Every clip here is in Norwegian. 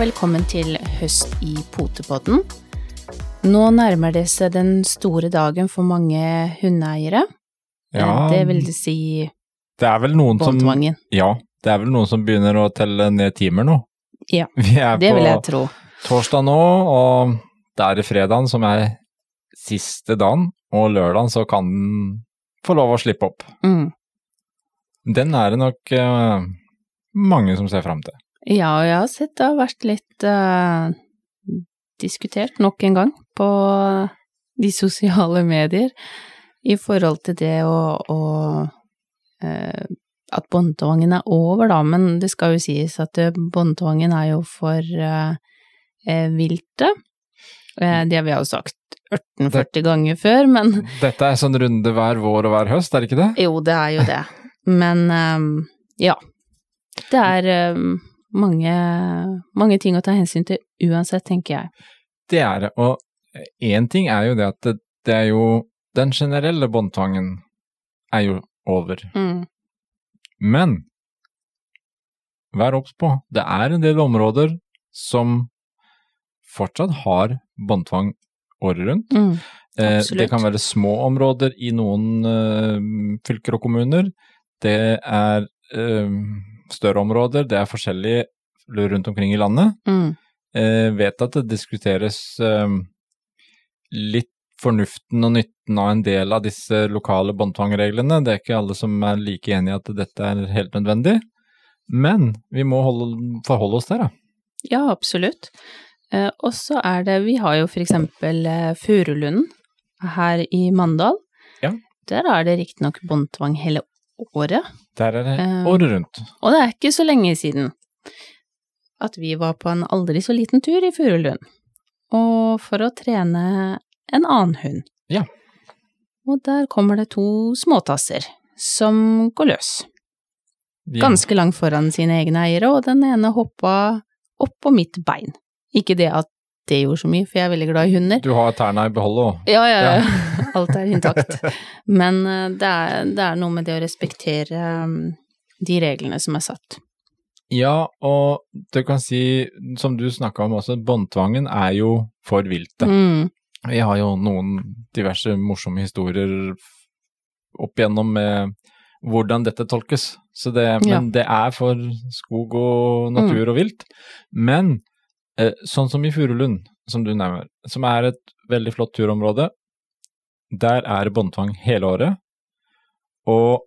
Og velkommen til Høst i potepodden. Nå nærmer det seg den store dagen for mange hundeeiere. Ja, Det vil si det er vel noen som. Ja, det er vel noen som begynner å telle ned timer nå. Ja, det vil jeg tro. Vi er på torsdag nå, og det er fredagen som er siste dagen, og lørdagen så kan den få lov å slippe opp. Mm. Den er det nok eh, mange som ser fram til. Ja, og jeg har sett det har vært litt uh, diskutert nok en gang på de sosiale medier i forhold til det å, å uh, At båndtvangen er over, da, men det skal jo sies at eh, båndtvangen er jo for uh, viltet. Det har vi jo sagt 1840 ganger før, men Dette er sånn runde hver vår og hver høst, er det ikke det? Jo, det er jo det. Men um, ja. Det er ehm, mange, mange ting å ta hensyn til uansett, tenker jeg. Det er det, og én ting er jo det at det, det er jo Den generelle båndtvangen er jo over. Mm. Men vær obs på, det er en del områder som fortsatt har båndtvang året rundt. Mm. Eh, det kan være små områder i noen eh, fylker og kommuner. Det er eh, større områder, det er forskjellig rundt omkring i landet. Mm. Eh, vet at det diskuteres eh, litt fornuften og nytten av en del av disse lokale båndtvangreglene. Det er ikke alle som er like enig i at dette er helt nødvendig. Men vi må holde, forholde oss der, da. Ja, absolutt. Eh, og så er det Vi har jo for eksempel Furulunden her i Mandal. Ja. Der er det riktignok båndtvang hele året. Der er det Eh, året rundt. Og det er ikke så lenge siden at vi var på en aldri så liten tur i Furulund. Og for å trene en annen hund. Ja. Og der kommer det to småtasser som går løs. Ja. Ganske langt foran sine egne eiere, og den ene hoppa opp på mitt bein. Ikke det at det gjorde så mye, for jeg er veldig glad i hunder. Du har tærne i behold òg. Ja, ja, ja. Alt er intakt. Men eh, det er, det er noe med det å respektere um, de reglene som er satt. Ja, og du kan si, som du snakka om også, båndtvangen er jo for viltet. Mm. Vi har jo noen diverse morsomme historier opp igjennom med hvordan dette tolkes. Så det, Ja. Men det er for skog og natur og vilt. Men eh, sånn som i Furulund, som du nevner, som er et veldig flott turområde, der er det båndtvang hele året. Og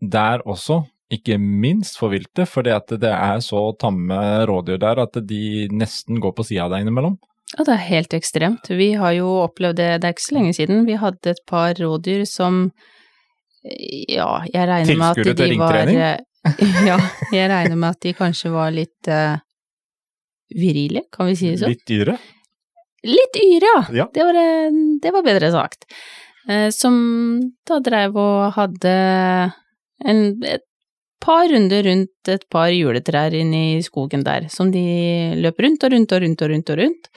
der også, ikke minst for viltet, fordi at det er så tamme rådyr der at de nesten går på sida av deg innimellom. Ja, det er helt ekstremt. Vi har jo opplevd det, det er ikke så lenge siden, vi hadde et par rådyr som ja, jeg regner med at Tilskuere til de var ringtrening? Ja, jeg regner med at de kanskje var litt eh, virile, kan vi si det sånn? Litt yre? Litt yre, ja. Ja. Det, var, eh, det var bedre sagt. Eh, som da drev og hadde en, et par runder rundt et par juletrær inne i skogen der, som de løp rundt og rundt og rundt og rundt og rundt.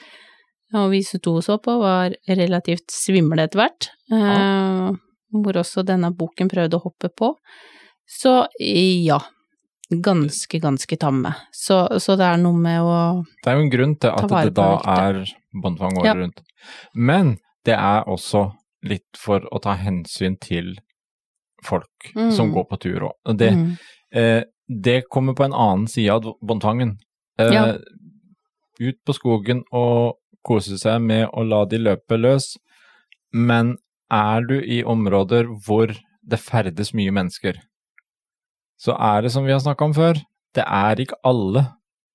Og vi to så på, var relativt svimle etter hvert, Ja. hvor også denne boken prøvde å hoppe på. Så ja, ganske, ganske tamme. Så, så det er noe med å Det er jo en grunn til at det da er båndtvang året Ja. rundt. Men det er også litt for å ta hensyn til folk Mm. som går på tur òg. Det, mm, eh, det kommer på en annen side av båndtvangen. Eh, Ja. Ut på skogen og kose seg med å la de løpe løs, men er du i områder hvor det ferdes mye mennesker, så er det som vi har snakka om før, det er ikke alle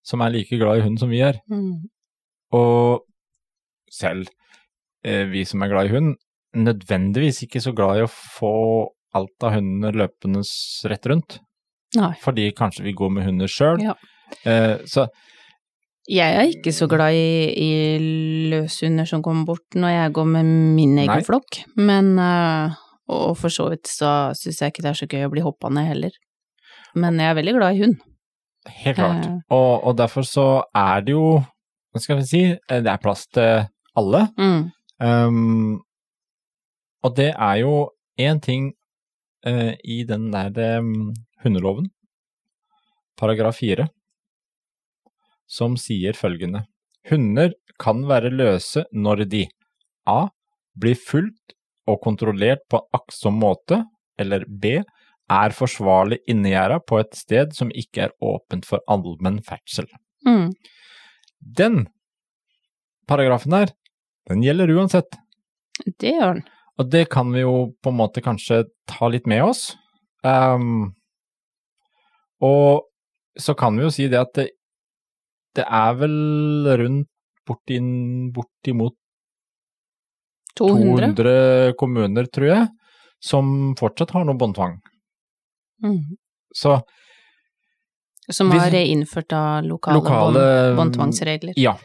som er like glad i hund som vi er. mm. Og selv eh, vi som er glad i hund, nødvendigvis ikke så glad i å få alt av hundene løpende rett rundt. Nei. Fordi kanskje vi går med hunder sjøl. Ja. Eh, så Jeg er ikke så glad i, i løshunder som kommer bort når jeg går med min egen flokk, men øh, Og for så vidt så syns jeg ikke det er så gøy å bli hoppa ned heller. Men jeg er veldig glad i hund. helt klart. Eh. Og, og derfor så er det jo Hva skal vi si? eh, Det er plass til alle. Mm. Um, og det er jo én ting uh, i den der um, hundeloven, paragraf fire, som sier følgende. Hunder kan være løse når de A. blir fulgt og kontrollert på aktsom måte, eller B. er forsvarlig innegjerda på et sted som ikke er åpent for allmenn ferdsel. Mm. Den paragrafen der, den gjelder uansett. Det gjør den. Og det kan vi jo på en måte kanskje ta litt med oss. Um, og så kan vi jo si det at det, det er vel rundt bortin, bortimot 200. 200 kommuner, tror jeg, som fortsatt har noe båndtvang. Mm. Så Som Hvis- har innført da lokale, lokale båndtvangsregler. Ja.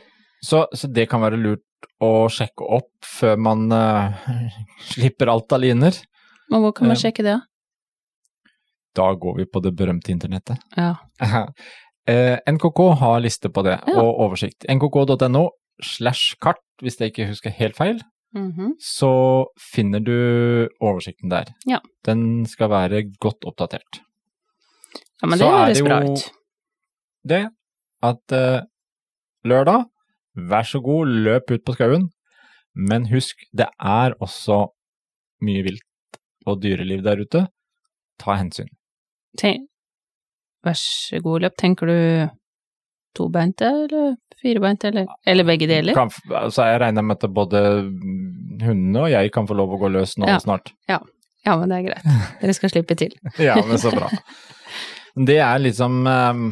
Så, så det kan være lurt å sjekke opp før man uh, slipper alt av liner. Og hvor kan man Eh, sjekke det? Da går vi på det berømte internettet. Ja. Eh, NKK har liste på det, Ja. og oversikt. nkk.no slash kart, hvis jeg ikke husker helt feil, Mhm. så finner du oversikten der. Ja. Den skal være godt oppdatert. ja, men det er høres det bra Så ut. Det at uh, lørdag, vær så god, løp ut på skauen, men husk, det er også mye vilt og dyreliv der ute. Ta hensyn. Tenk, vær så god, løp. Tenker du tobeinte eller firebeinte, eller, eller begge deler? Kan, altså jeg regner med at både mm, hundene og jeg kan få lov å gå løs nå Ja. snart. Ja, men det er greit. Dere skal slippe til. Ja, men så bra. Det er liksom um,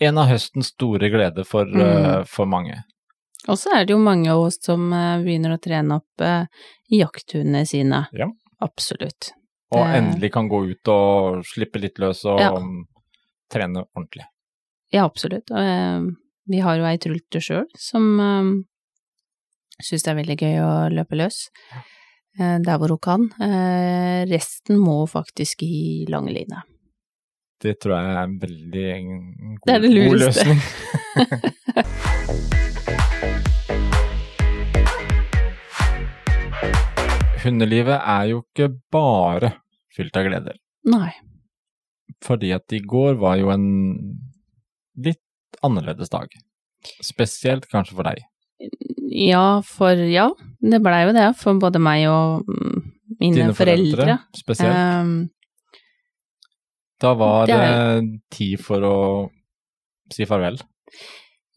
en av høstens store gleder for, eh, for mange. Og så er det jo mange av oss som eh, begynner å trene opp uh, jakthundene sine. Ja. Absolutt. Og endelig kan gå ut og slippe litt løs og Ja. mm, trene ordentlig. Ja, absolutt. Og, eh, vi har jo ei trulte sjøl som eh, syns det er veldig gøy å løpe løs. Eh, der hvor hun kan. Resten må faktisk i lange line. Det tror jeg er en veldig god, Det er det god løsning. Hundelivet er jo ikke bare fylt av gleder. Nei. Fordi at i går var jo en litt annerledes dag. Spesielt kanskje for deg. Ja, for ja, det blei jo det for både meg og mine mine Dine foreldre, foreldre. spesielt. Um, da var det er- tid for å si farvel.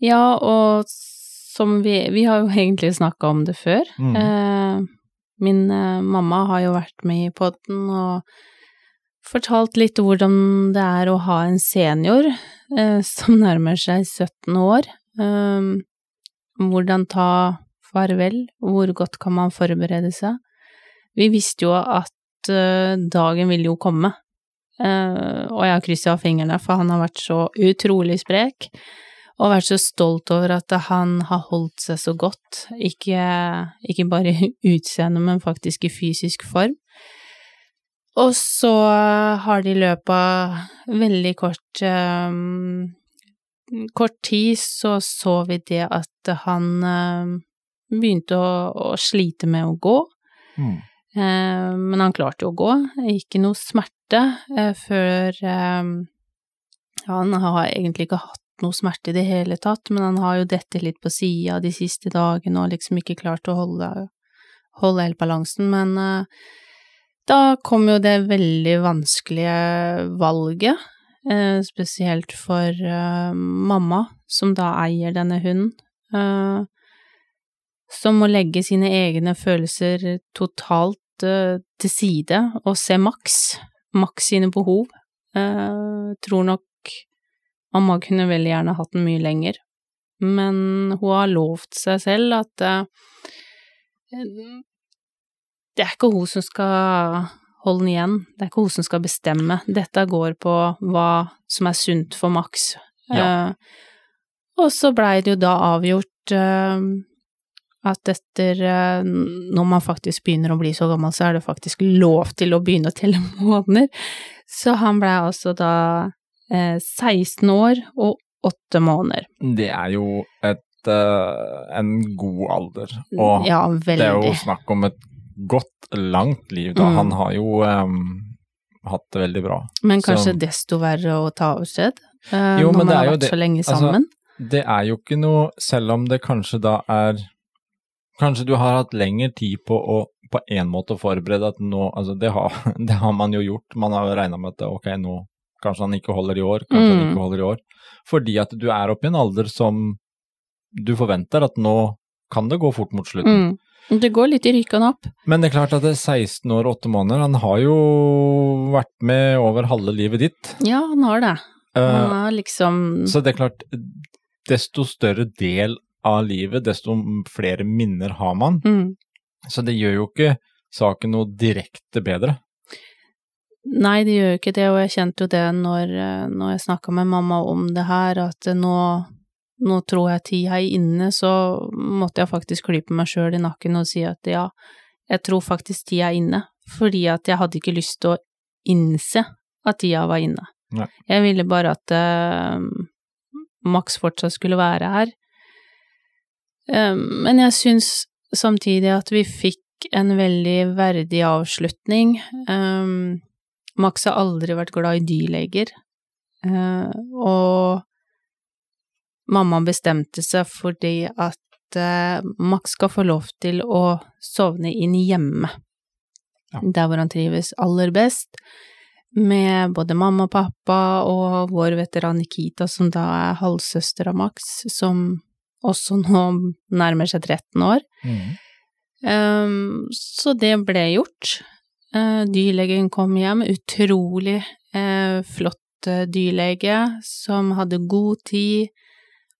ja, og som vi Vi har jo egentlig snakka om det før. Mm. Uh, min uh, mamma har jo vært med i podden og fortalt litt hvordan det er å ha en senior eh, som nærmer seg 17 år. Eh, hvordan ta farvel, hvor godt kan man forberede seg? Vi visste jo at eh, dagen ville jo komme, Eh, og jeg har kryssa fingrene, for han har vært så utrolig sprek, og vært så stolt over at han har holdt seg så godt, ikke, ikke bare i utseende, men faktisk i fysisk form. Og så har de i løpet av veldig kort um, kort tid så så vi det at han um, begynte å, å slite med å gå. Mm. Eh, men han klarte å gå, ikke noe smerte uh, før um, Han har egentlig ikke hatt noe smerte i det hele tatt, men han har jo dette litt på sida de siste dagene og liksom ikke klart å holde, holde helt balansen, men eh, da kom jo det veldig vanskelige valget, eh, spesielt for eh, mamma, som da eier denne hunden. Eh, som må legge sine egne følelser totalt til side og se Max, Max sine behov. Eh, tror nok mamma kunne veldig gjerne hatt den mye lenger, men hun har lovt seg selv at det er ikke hun som skal holde den igjen, det er ikke hun som skal bestemme, dette går på hva som er sunt for Max. Ja. Uh, og så blei det jo da avgjort uh, at etter uh, Når man faktisk begynner å bli så gammel, så er det faktisk lov til å begynne å telle måneder. Så han blei altså da eh, 16 år og 8 måneder. Det er jo et, en god alder, og ja, det er jo snakk om et godt, langt liv, da. Mm. Han har jo um, hatt det veldig bra. Men kanskje så- desto verre å ta avskjed, Uh, Jo, når man har vært det- så lenge altså, sammen. det er jo ikke noe, selv om det kanskje da er Kanskje du har hatt lengre tid på å på en måte forberede at nå Altså, det har, det har man jo gjort. Man har jo regna med at ok, nå kanskje han ikke holder i år, kanskje han Mm. ikke holder i år. Fordi at du er oppe i en alder som du forventer at nå kan det gå fort mot slutten. Mm. Det går litt i rykene opp. Men det er klart at det er 16 år og 8 måneder, han har jo vært med over halve livet ditt. Ja, han har det. Eh, Han har liksom Så det er klart, desto større del av livet, desto flere minner har man. mm. Så det gjør jo ikke saken noe direkte bedre. Nei, det gjør jo ikke det, og jeg kjente jo det når, eh, når jeg snakka med mamma om det her, at nå, nå tror jeg tida er inne, så måtte jeg faktisk klype meg sjøl i nakken og si at ja, jeg tror faktisk tida er inne, fordi at jeg hadde ikke lyst til å innse at tida var inne. Nei. Jeg ville bare at uh, Max fortsatt skulle være her. Eh, men jeg syns samtidig at vi fikk en veldig verdig avslutning. Um, Max har aldri vært glad i dyrleger, eh, og mamma bestemte seg fordi at eh, Max skal få lov til å sovne inn hjemme, Ja. der hvor han trives aller best, med både mamma og pappa og vår veteran Nikita, som da er halvsøster av Max, som også nå nærmer seg 13 år. Um, så det ble gjort. Uh, dyrlegen kom hjem, utrolig uh, flott uh, dyrlege som hadde god tid,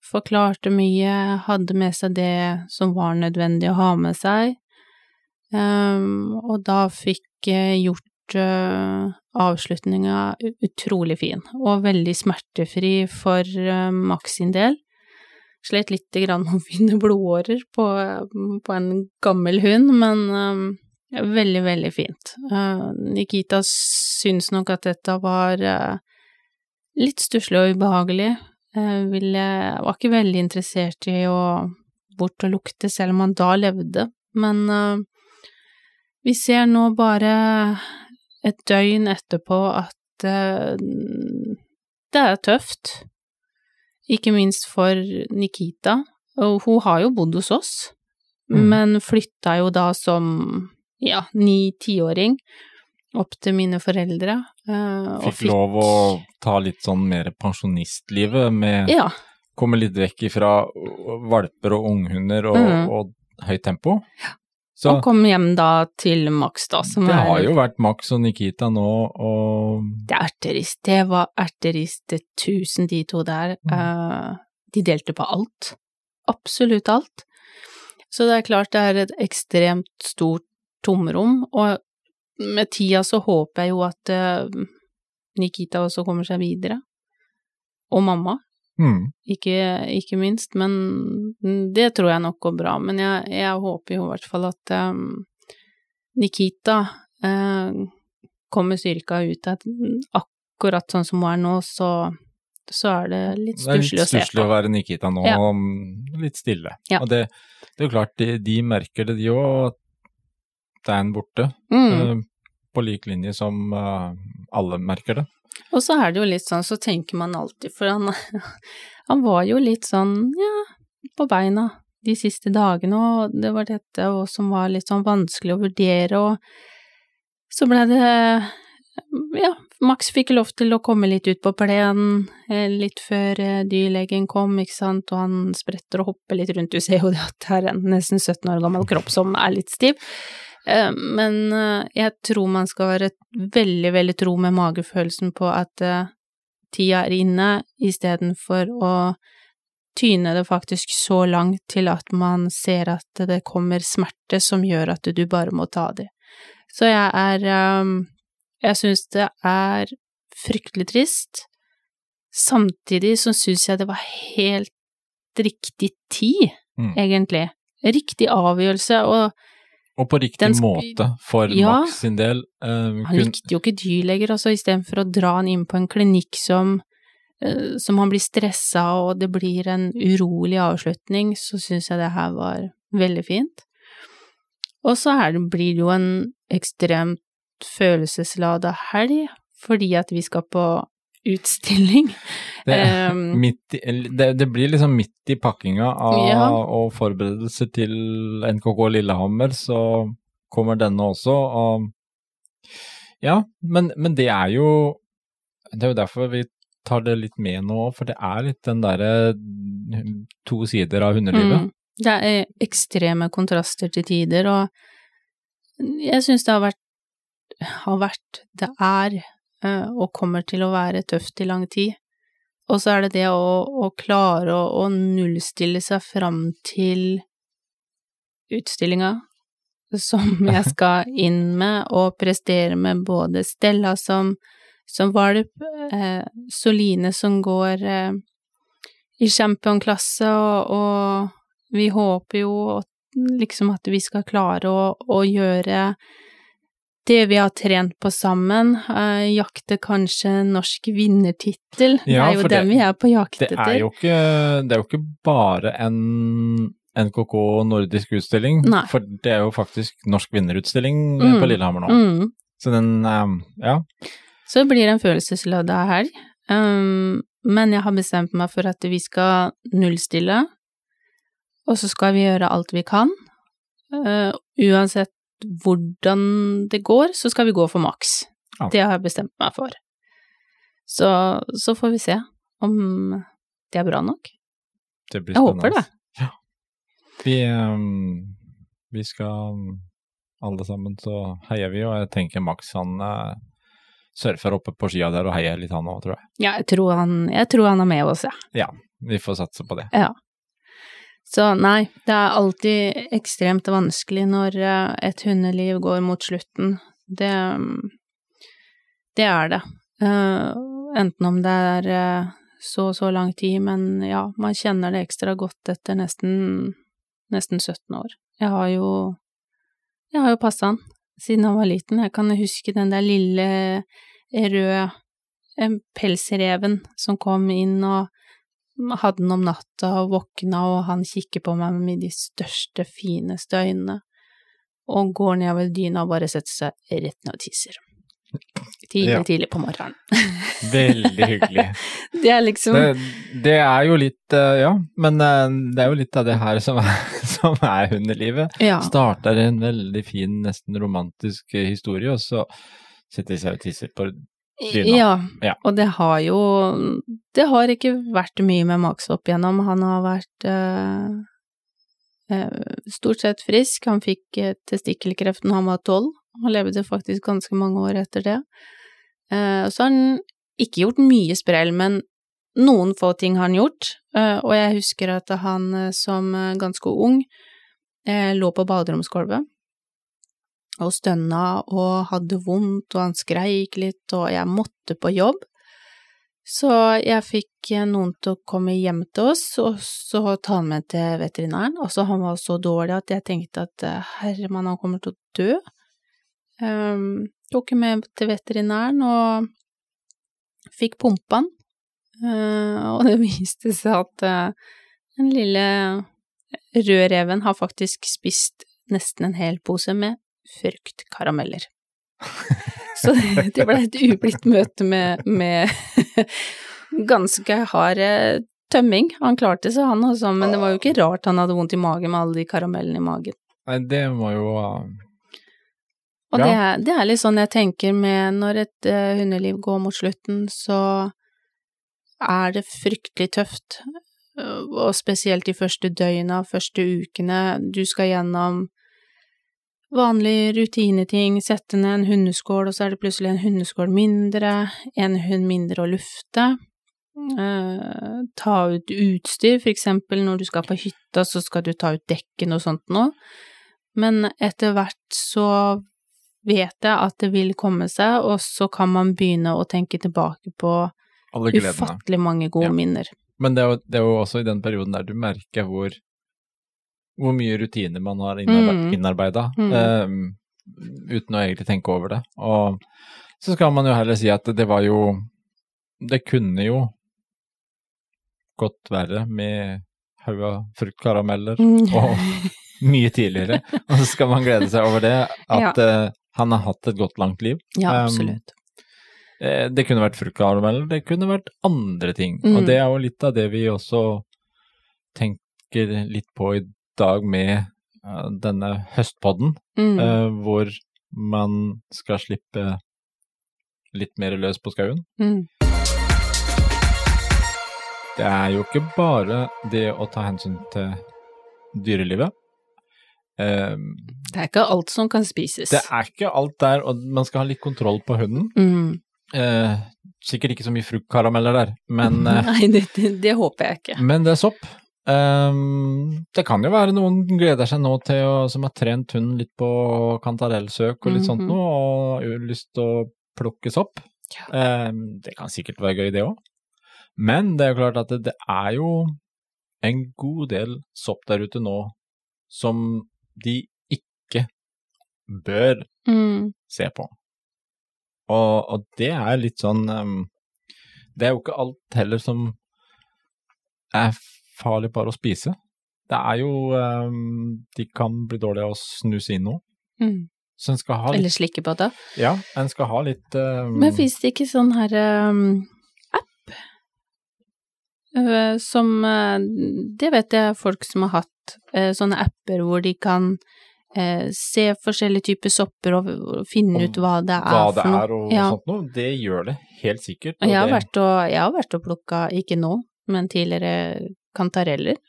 forklarte mye, hadde med seg det som var nødvendig å ha med seg. Um, og da fikk jeg gjort uh, avslutninga utrolig fin, og veldig smertefri for uh, Max sin del. Slet lite grann å finne blodårer på, på en gammel hund, men um, veldig, veldig fint. Uh, Nikita syns nok at dette var litt stusslig og ubehagelig. Uh, ville, var ikke veldig interessert i å bort og lukte, selv om han da levde, men uh, vi ser nå bare et døgn etterpå at uh, det er tøft. Ikke minst for Nikita. Og hun har jo bodd hos oss, Mm. men flytta jo da som ja, ni-tiåring opp til mine foreldre. eh, og Fikk lov å ta litt sånn mer pensjonistlivet med Ja. Komme litt vekk ifra valper og unghunder og, mm. og høyt tempo. Så Og kom hjem da til Max, da, som det er har jo vært Max og Nikita nå, og Det er erterist. Det var erterist tusen, de to der. Mm. Uh, de delte på alt. Absolutt alt. Så det er klart det er et ekstremt stort tomrom, og med tida så håper jeg jo at eh, Nikita også kommer seg videre. Og mamma, mm, ikke, ikke minst, men det tror jeg nok går bra. Men jeg, jeg håper jo i hvert fall at eh, Nikita uh, kommer styrka ut av akkurat sånn som hun er nå, så, så er det litt Det er litt stusslig å se stusslig på. å være Nikita nå, Ja. litt stille. Ja. Og det, det er jo klart, de, de merker det, de òg, at en borte. Mm. eh, På lik linje som eh, alle merker det. Og så er det jo litt sånn, så tenker man alltid, for han, han var jo litt sånn, ja, på beina de siste dagene, og det var dette som var litt sånn vanskelig å vurdere, og så ble det, ja, Max fikk lov til å komme litt ut på plenen eh, litt før dyrlegen kom, ikke sant, og han spretter og hopper litt rundt, du ser jo det at det er en nesten 17 år gammel kropp som er litt stiv. Eh, Men eh, jeg tror man skal være veldig, veldig tro med magefølelsen på at eh, tida er inne, istedenfor å tyne det faktisk så langt til at man ser at det kommer smerte som gjør at du bare må ta det. Så jeg er Jeg syns det er fryktelig trist. Samtidig så syns jeg det var helt riktig tid, Mm. egentlig. Riktig avgjørelse, og Og på riktig skal... måte for Ja. Max sin del. eh, Han kun- likte jo ikke dyrleger, altså istedenfor å dra han inn på en klinikk som, uh, som han blir stressa og det blir en urolig avslutning, så syns jeg det her var veldig fint. Og så det, blir det jo en ekstremt følelseslada helg, fordi at vi skal på utstilling. Det, Um, midt det, det blir liksom midt i pakkinga av Ja. og forberedelser til NKK Lillehammer, så kommer denne også. Og ja, men, men det er jo Det er jo derfor vi tar det litt med nå, for det er litt den derre to sider av hundelivet. Mm. Det er ekstreme kontraster til tider, og jeg syns det har vært, har vært, det er, og kommer til å være tøft i lang tid. Og så er det det å, å klare å, å nullstille seg fram til utstillinga som jeg skal inn med og prestere med både Stella som, som valp, eh, Soline som går eh, i championklasse, og, og vi håper jo liksom at vi skal klare å, å gjøre det vi har trent på sammen, uh, jakte kanskje norsk vinnertittel. det er jo den vi er på jakt Det etter. er det er jo ikke bare en NKK nordisk utstilling, Nei. for det er jo faktisk norsk vinnerutstilling Mm. på Lillehammer nå. Mm. Så den, um, ja. Så det blir en følelsesladet helg. Um, men jeg har bestemt meg for at vi skal nullstille, og så skal vi gjøre alt vi kan. Uh, uansett hvordan det går, så skal vi gå for maks. Ja. Det har jeg bestemt meg for. Så, så får vi se om det er bra nok. Det blir Jeg håper det. Ja. Vi, um, vi skal alle sammen så heier vi, og jeg tenker Max han uh, surfer oppe på skia der og heier litt han òg, tror jeg. Ja, jeg tror han, jeg tror han er med oss, jeg. Ja, vi får satse på det. Ja. Så nei, det er alltid ekstremt vanskelig når eh, et hundeliv går mot slutten. Det, det er det. Eh, enten om det er eh, så og så lang tid, men ja, man kjenner det ekstra godt etter nesten, nesten 17 år. Jeg har jo, jeg har jo passa han siden han var liten. Jeg kan huske den der lille røde pelsreven som kom inn og hadde den om natta og våkna, og han kikker på meg med de største, fineste øynene, og går nedover dyna og bare setter seg rett ned og tisser. Tidlig, Ja. tidlig på morgenen. Veldig hyggelig. Det er liksom Det, det er jo litt eh, Ja, men eh, det er jo litt av det her som er, som er hundelivet. Ja. Starter en veldig fin, nesten romantisk eh, historie, og så setter de seg og tisser på dyna. Ja, Ja. og det har jo Det har ikke vært mye med Max opp igjennom. Han har vært eh, eh, stort sett frisk. Han fikk eh, testikkelkreft da han var tolv. Han levde faktisk ganske mange år etter det. Eh, så har han ikke gjort mye sprell, men noen få ting har han gjort. Eh, og jeg husker at han eh, som ganske ung eh, lå på baderomsgulvet og stønna og hadde vondt, og han skreik litt, og jeg måtte på jobb. Så jeg fikk eh, noen til å komme hjem til oss, og så ta han med til veterinæren. Altså, han var så dårlig at jeg tenkte at eh, herremann, han kommer til å dø. Um, tok ham med til veterinæren og fikk pumpa han. Uh, og det viste seg at uh, den lille rødreven har faktisk spist nesten en hel pose med fruktkarameller. Så det, ble et ublidt møte med, med ganske hard eh, tømming. Han klarte seg, han også, men det var jo ikke rart han hadde vondt i magen med alle de karamellene i magen. Nei, det må jo eh, Og det, er, det er litt sånn jeg tenker med når et uh, hundeliv går mot slutten, så er det fryktelig tøft. Og spesielt de første døgna, første ukene. Du skal gjennom vanlige rutineting, sette ned en hundeskål, og så er det plutselig en hundeskål mindre, en hund mindre å lufte. Eh, ta ut utstyr, for eksempel når du skal på hytta, så skal du ta ut dekken og sånt noe. Men etter hvert så vet jeg at det vil komme seg, og så kan man begynne å tenke tilbake på ufattelig mange gode Ja. minner. Men det er, jo, det er jo også i den perioden der du merker hvor, hvor mye rutiner man har innarbeid, innarbeida, Mm. eh, uten å egentlig tenke over det. Og så skal man jo heller si at det var jo Det kunne jo gått verre med haug av fruktkarameller Mm. og mye tidligere. Og så skal man glede seg over det, at eh, han har hatt et godt, langt liv. Ja, Um, absolutt. Um, Det kunne vært fruktkarameller, det kunne vært andre ting. Mm. Og det er jo litt av det vi også tenker litt på i dag med eh, denne høstpodden, Mm. eh, hvor man skal slippe litt mer løs på skauen. Mm. Det er jo ikke bare det å ta hensyn til dyrelivet. Eh, Det er ikke alt som kan spises. Det er ikke alt der, og man skal ha litt kontroll på hunden. mm. Uh, sikkert ikke så mye fruktkarameller der, men, uh, Nei, det, det, det håper jeg ikke. men det er sopp. Um, det kan jo være noen gleder seg nå til å, som har trent hunden litt på kantarellsøk og litt sånt Mhm. noe, og har lyst til å plukke sopp. Um, det kan sikkert være gøy, det òg. Men det er jo klart at det, det er jo en god del sopp der ute nå som de ikke bør Mm. se på. Og, og det er litt sånn um, Det er jo ikke alt heller som er farlig bare å spise. Det er jo um, De kan bli dårlige av å snuse inn nå. Mm. Så en skal ha litt Eller slikke på det. Ja, en skal ha litt um, Men fins det ikke sånn her um, app uh, som uh, Det vet jeg folk som har hatt, uh, sånne apper hvor de kan se forskjellige typer sopper og, og finne Og ut hva det er hva det noe. er og Ja. sånt noe. Det gjør det helt sikkert. Og jeg har, det, vært og, jeg har vært og plukka, ikke nå, men tidligere, kantareller.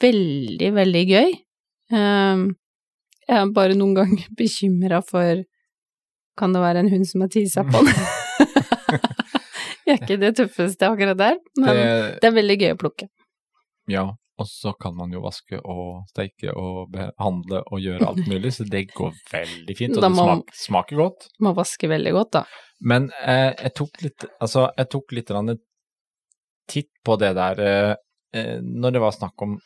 Veldig, veldig gøy. Um, jeg er bare noen ganger bekymra for Kan det være en hund som har tissa på den? jeg er ikke det tøffeste akkurat der, men det, det, er veldig gøy å plukke. ja, og så kan man jo vaske og steike og behandle og gjøre alt mulig, så det går veldig fint. Og det må- smak, smaker godt. Må vaske veldig godt, da. Men eh, jeg tok litt Altså, jeg tok litt titt på det der eh, når det var snakk om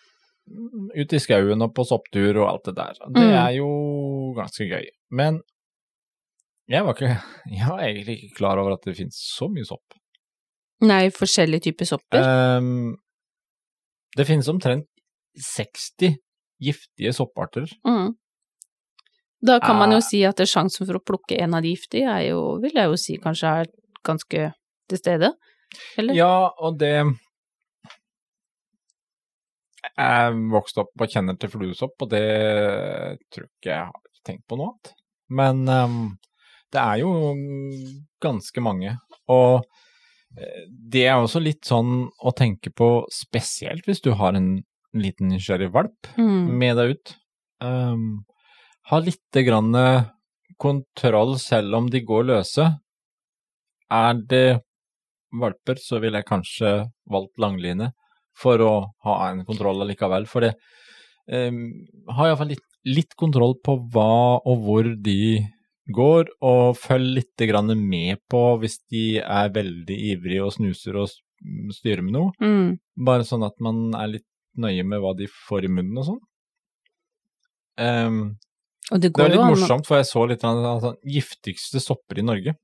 ute i skauen og på sopptur og alt det der. Det Mm. er jo ganske gøy. Men jeg var ikke Jeg var egentlig ikke klar over at det finnes så mye sopp. Nei, forskjellige typer sopper. Um, det finnes omtrent 60 giftige sopparter. Mm. Da kan man jo Eh. si at det sjansen for å plukke en av de giftige er jo, vil jeg jo si, kanskje er ganske til stede. Eller? Ja, og det Jeg vokste opp og kjenner til fluesopp, og det tror jeg ikke jeg har tenkt på noe annet. Men um, det er jo ganske mange. Og eh, det er også litt sånn å tenke på, spesielt hvis du har en liten nysgjerrig valp Mm. med deg ut. Um, ha lite grann kontroll selv om de går løse. Er det valper, så ville jeg kanskje valgt langline for å ha en kontroll allikevel. For det um, har iallfall litt, litt kontroll på hva og hvor de går, og følg litt med på hvis de er veldig ivrige og snuser og styrer med noe. Mm. Bare sånn at man er litt nøye med hva de får i munnen og sånn. Um, Og det det var litt morsomt, for jeg så litt av altså, giftigste sopper i Norge.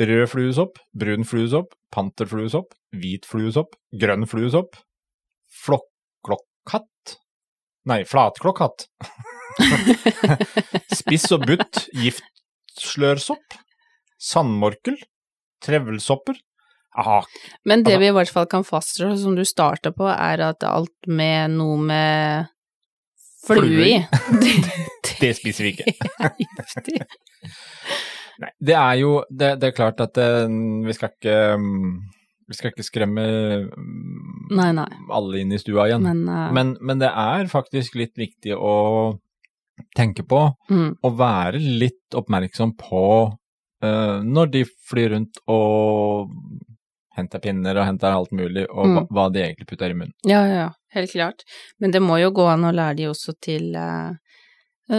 Rød fluesopp, brun fluesopp, panterfluesopp, hvit fluesopp, grønn fluesopp, flokklokkatt? Nei, flatklokkatt. Spiss og butt giftslørsopp, sandmorkel, trevelsopper. Aha, Men det Altså- vi i hvert fall kan fastslå, som du starta på, er at alt med noe med flue i. Det, det spiser vi ikke. Nei, det er jo Det, det er klart at eh, vi skal ikke mm, Vi skal ikke skremme mm, Nei, nei. alle inn i stua igjen. Men, uh... Men, men det er faktisk litt viktig å tenke på, mm, og være litt oppmerksom på uh, når de flyr rundt og henter pinner og henter alt mulig, og hva, Mm. hva de egentlig putter i munnen. Ja, ja, helt klart. Men det må jo gå an å lære de også til eh,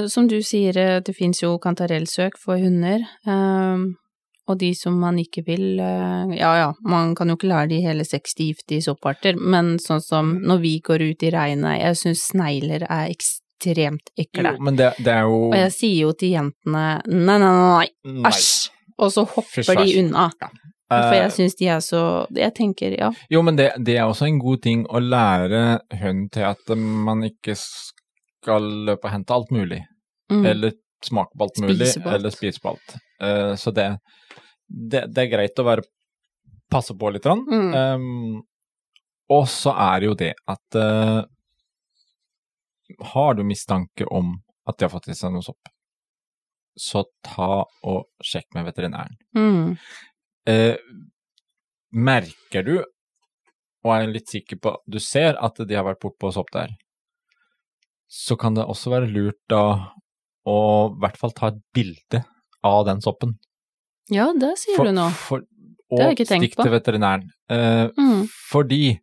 Som du sier, eh, det fins jo kantarellsøk for hunder. eh, og de som man ikke vil eh, Ja ja, man kan jo ikke lære de hele 60 giftige sopparter, men sånn som når vi går ut i regnet, jeg syns snegler er ekstremt ekle. Jo, men det, det er jo Og jeg sier jo til jentene nei, nei, nei, æsj! Og så hopper Fysj, de unna. unna. For Eh, jeg syns de er så Jeg tenker, ja. Jo, men det, det er også en god ting å lære hund til at man ikke skal løpe og hente alt mulig, Mm. eller smake på alt mulig, Spise på alt. eller spise på alt. Uh, så det, det, det er greit å være passe på litt. Mm. Um, og så er det jo det at uh, Har du mistanke om at de har fått i seg noe sopp, så ta og sjekk med veterinæren. Mm. Uh, merker du, og er litt sikker på Du ser at de har vært bortpå sopp der, så kan det også være lurt da å i hvert fall ta et bilde av den soppen. Ja, det sier For- du nå. For, Det har jeg ikke tenkt stikk på. til veterinæren. Eh, Mm. fordi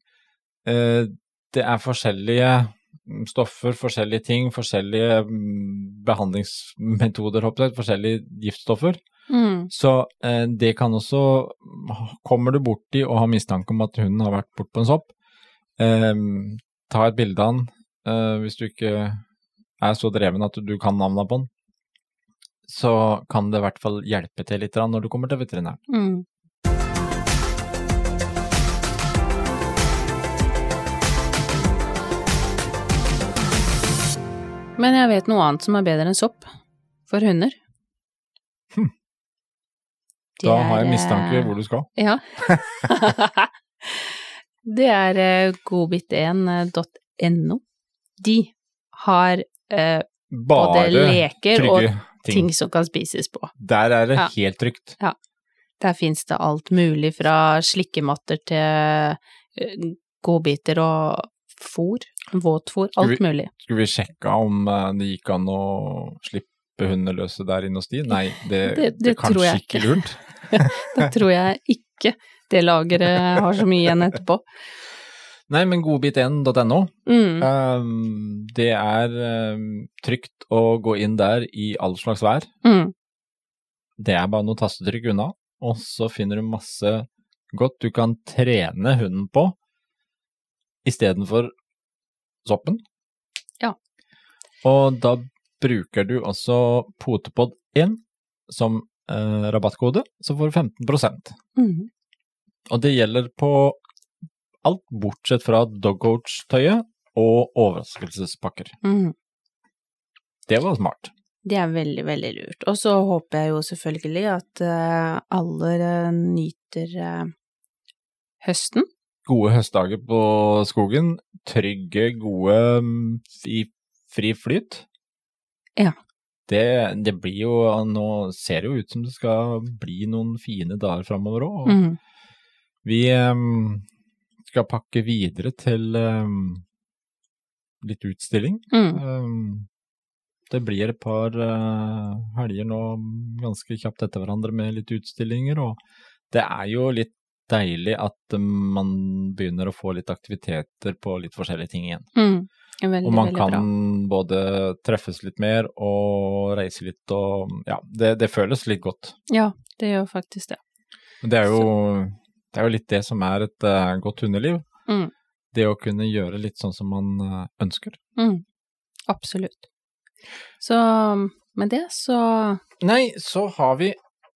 eh, det er forskjellige mm, stoffer, forskjellige ting, forskjellige mm, behandlingsmetoder, håper jeg, forskjellige giftstoffer. Mm. Så eh, det kan også Kommer du borti og har mistanke om at hunden har vært bortpå en sopp, eh, ta et bilde av den hvis du ikke er så dreven at du kan navnet på den. Så kan det i hvert fall hjelpe til litt når du kommer til veterinæren. Mm. Men jeg vet noe annet som er bedre enn sopp for hunder. Hm. Da har jeg mistanke eh, hvor du skal. Ja. det er eh, godbit1.no. De har eh, både leker og ting. ting som kan spises på. Der er det Ja. helt trygt. Ja. Der fins det alt mulig fra slikkematter til eh, godbiter og fôr, våtfôr, alt mulig. Skulle vi sjekka om eh, det gikk an å slippe hundene løse der inne hos de? Nei, det, Det- det det kanskje ikke. lurt. Det tror jeg ikke det lageret har så mye igjen etterpå. Nei, men godbit1.no, Mm. um, det er um, trygt å gå inn der i all slags vær. Mm. Det er bare noen tastetrykk unna, og så finner du masse godt du kan trene hunden på istedenfor soppen. Ja. Og da bruker du også Potepod1 som eh, rabattkode, så får du 15 Mm. Og det gjelder på alt bortsett fra dogcoach-tøyet og overraskelsespakker. Mm. Det var smart. Det er veldig, veldig lurt. Og så håper jeg jo selvfølgelig at uh, alle eh, nyter uh, høsten. Gode høstdager på skogen, trygge, gode mm, i fri flyt. Ja. Det, det blir jo Nå ser det jo ut som det skal bli noen fine dager framover òg. Mm. Vi em, skal pakke videre til um, litt utstilling. Mm. Um, det blir et par uh, helger nå ganske kjapt etter hverandre med litt utstillinger, og det er jo litt deilig at um, man begynner å få litt aktiviteter på litt forskjellige ting igjen. Mm. Veldig, og man kan bra. både treffes litt mer og reise litt og ja, det, det føles litt godt. Ja, det gjør faktisk det. Men det er jo, det er jo litt det som er et uh, godt hundeliv. Mm. Det å kunne gjøre litt sånn som man uh, ønsker. Mm. Absolutt. Så med det så Nei, så har vi,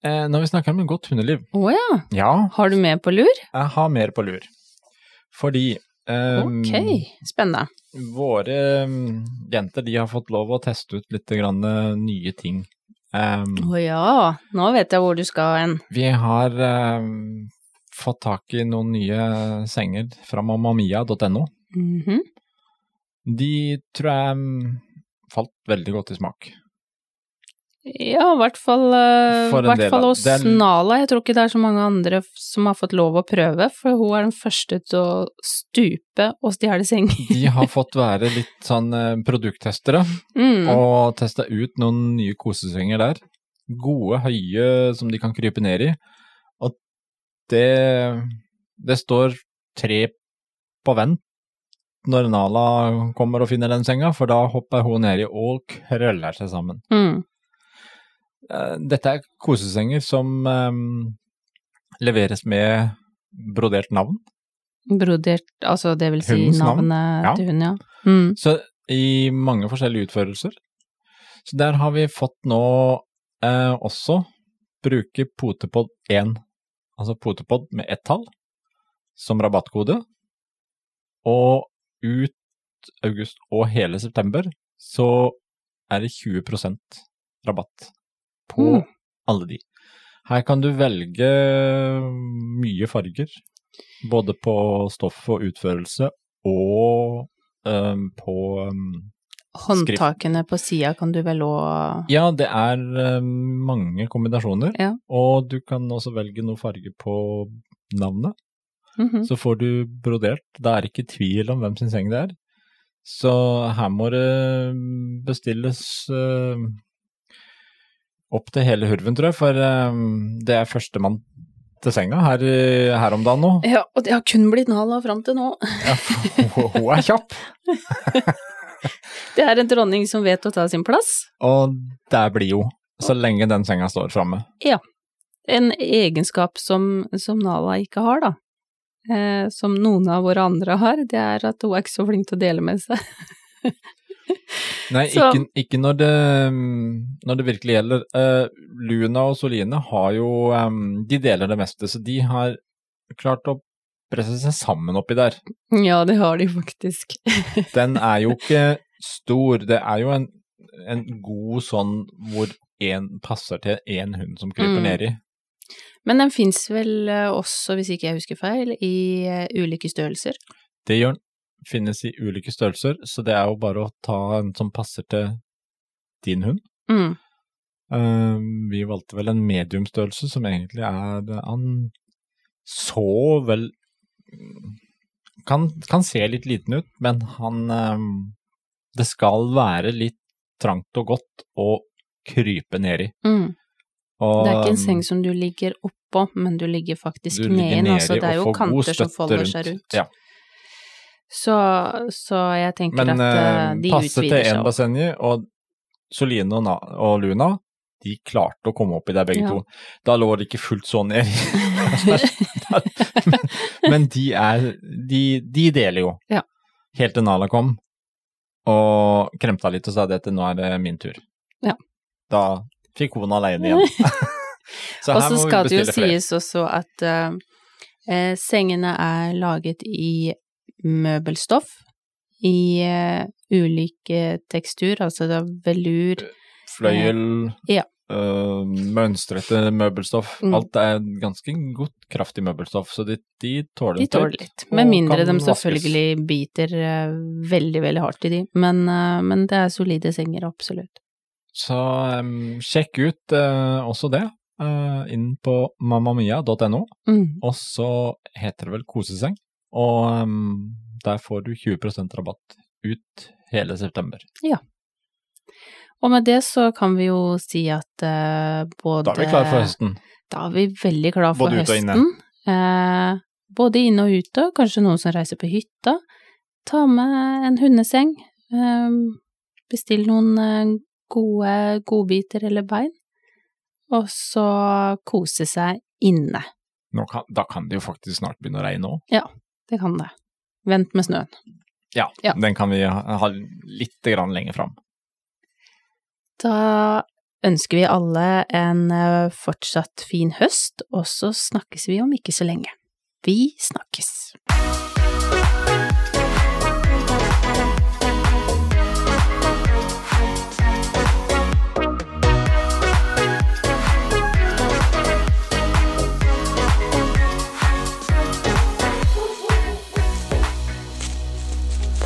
eh, når vi snakker om et godt hundeliv Å ja, Ja, har du mer på lur? jeg har mer på lur. Fordi um, Ok, spennende. våre um, jenter de har fått lov å teste ut litt grann, uh, nye ting. Å um, oh, ja, nå vet jeg hvor du skal hen. vi har ehm, fått tak i noen nye senger fra mamamia.no. Mhm. De tror jeg mm, falt veldig godt i smak. Ja, i hvert fall, eh, hvert fall hos er- Nala. Jeg tror ikke det er så mange andre som har fått lov å prøve, for hun er den første til å stupe og stjele senger. De har fått være litt sånn eh, produkttestere. Mm. og testa ut noen nye kosesenger der. Gode, høye som de kan krype ned i. Det Det står tre på vent når Nala kommer og finner den senga, for da hopper hun nedi og krøller seg sammen. Mm. Eh, Dette er kosesenger som um, leveres med brodert navn. Brodert, altså det vil si Hundens navn, navnet ja. til hunden, ja. Mm. Så i mange forskjellige utførelser. Så der har vi fått nå eh, også bruke Potepod 1, altså Potepod med ett tall, som rabattkode. Og ut august og hele september så er det 20% rabatt på Mm. alle de. Her kan du velge mye farger, både på stoff og utførelse, og um, på um, Håndtakene på sida kan du vel òg Ja, det er um, mange kombinasjoner, Ja. og du kan også velge noe farge på navnet. Mhm. Så får du brodert. Da er det ikke tvil om hvem sin seng det er. Så her må det bestilles eh, opp til hele hurven, tror jeg, for eh, det er førstemann til senga her, her om dagen nå. Ja, og det har kun blitt Nala fram til nå. Ja, hun er kjapp, Det er en dronning som vet å ta sin plass. og der blir jo, så lenge den senga står framme. En egenskap som, som Nala ikke har, da. Eh, som noen av våre andre har, det er at hun er ikke så flink til å dele med seg. Nei, ikke, ikke når, det, når det virkelig gjelder. Eh, Luna og Soline har jo em, De deler det meste, så de har klart å presse seg sammen oppi der. Ja, det har de faktisk. Den er jo ikke stor. Det er jo en, en god sånn hvor én passer til én hund som kryper Mm. nedi. Men den fins vel eh, også, hvis ikke jeg husker feil, i eh, ulike størrelser. Det gjør den. Finnes i ulike størrelser, så det er jo bare å ta en som passer til din hund. Mm. Eh, vi valgte vel en mediumstørrelse, som egentlig er Han så vel kan, kan se litt liten ut, men han eh, Det skal være litt trangt og godt å krype nedi. Mm. Og, Det er ikke en seng som du ligger oppå, men du ligger faktisk du ligger ned. Altså, det er jo kanter som folder seg rundt. Ja. Så, så jeg tenker Men at de utvider seg. de passe til én bassenget, og Soline og, og Luna de klarte å komme opp i der begge Ja. to. Da lå det ikke fullt så ned. men, men de er de, de deler jo. Ja. Helt til Nala kom og kremta litt og sa det at nå er det min tur. Ja. Da fikk hun alene igjen. så her så må vi skal det jo flere. sies også at eh, sengene er laget i møbelstoff i uh, ulike tekstur, altså det er velur Fløyel, Ja. Øh, mønstrete møbelstoff. Mm. Alt er ganske godt kraftig møbelstoff, så de, de tåler De tåler litt, med mindre de de vaskes. selvfølgelig biter uh, veldig, veldig hardt i de, men, uh, men det er solide senger, absolutt. Så um, sjekk ut eh, også det, eh, inn på mammamia.no, Mm. og så heter det vel koseseng, og um, der får du 20% rabatt ut hele september. Og med det så kan vi jo si at uh, både Da er vi klare for høsten. Da er vi veldig klare for Både høsten. Eh, både inne og ute, kanskje noen som reiser på hytta. Ta med en hundeseng. Uh, bestill noen eh, gode godbiter eller bein. Og så kose seg inne. Nå kan, da kan det jo faktisk snart begynne å regne òg. Det kan det. Vent med snøen. Ja, Ja. den kan vi ha, litt grann lenger fram. Da ønsker vi alle en eh, fortsatt fin høst, og så snakkes vi om ikke så lenge. Vi snakkes.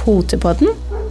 Potepodden,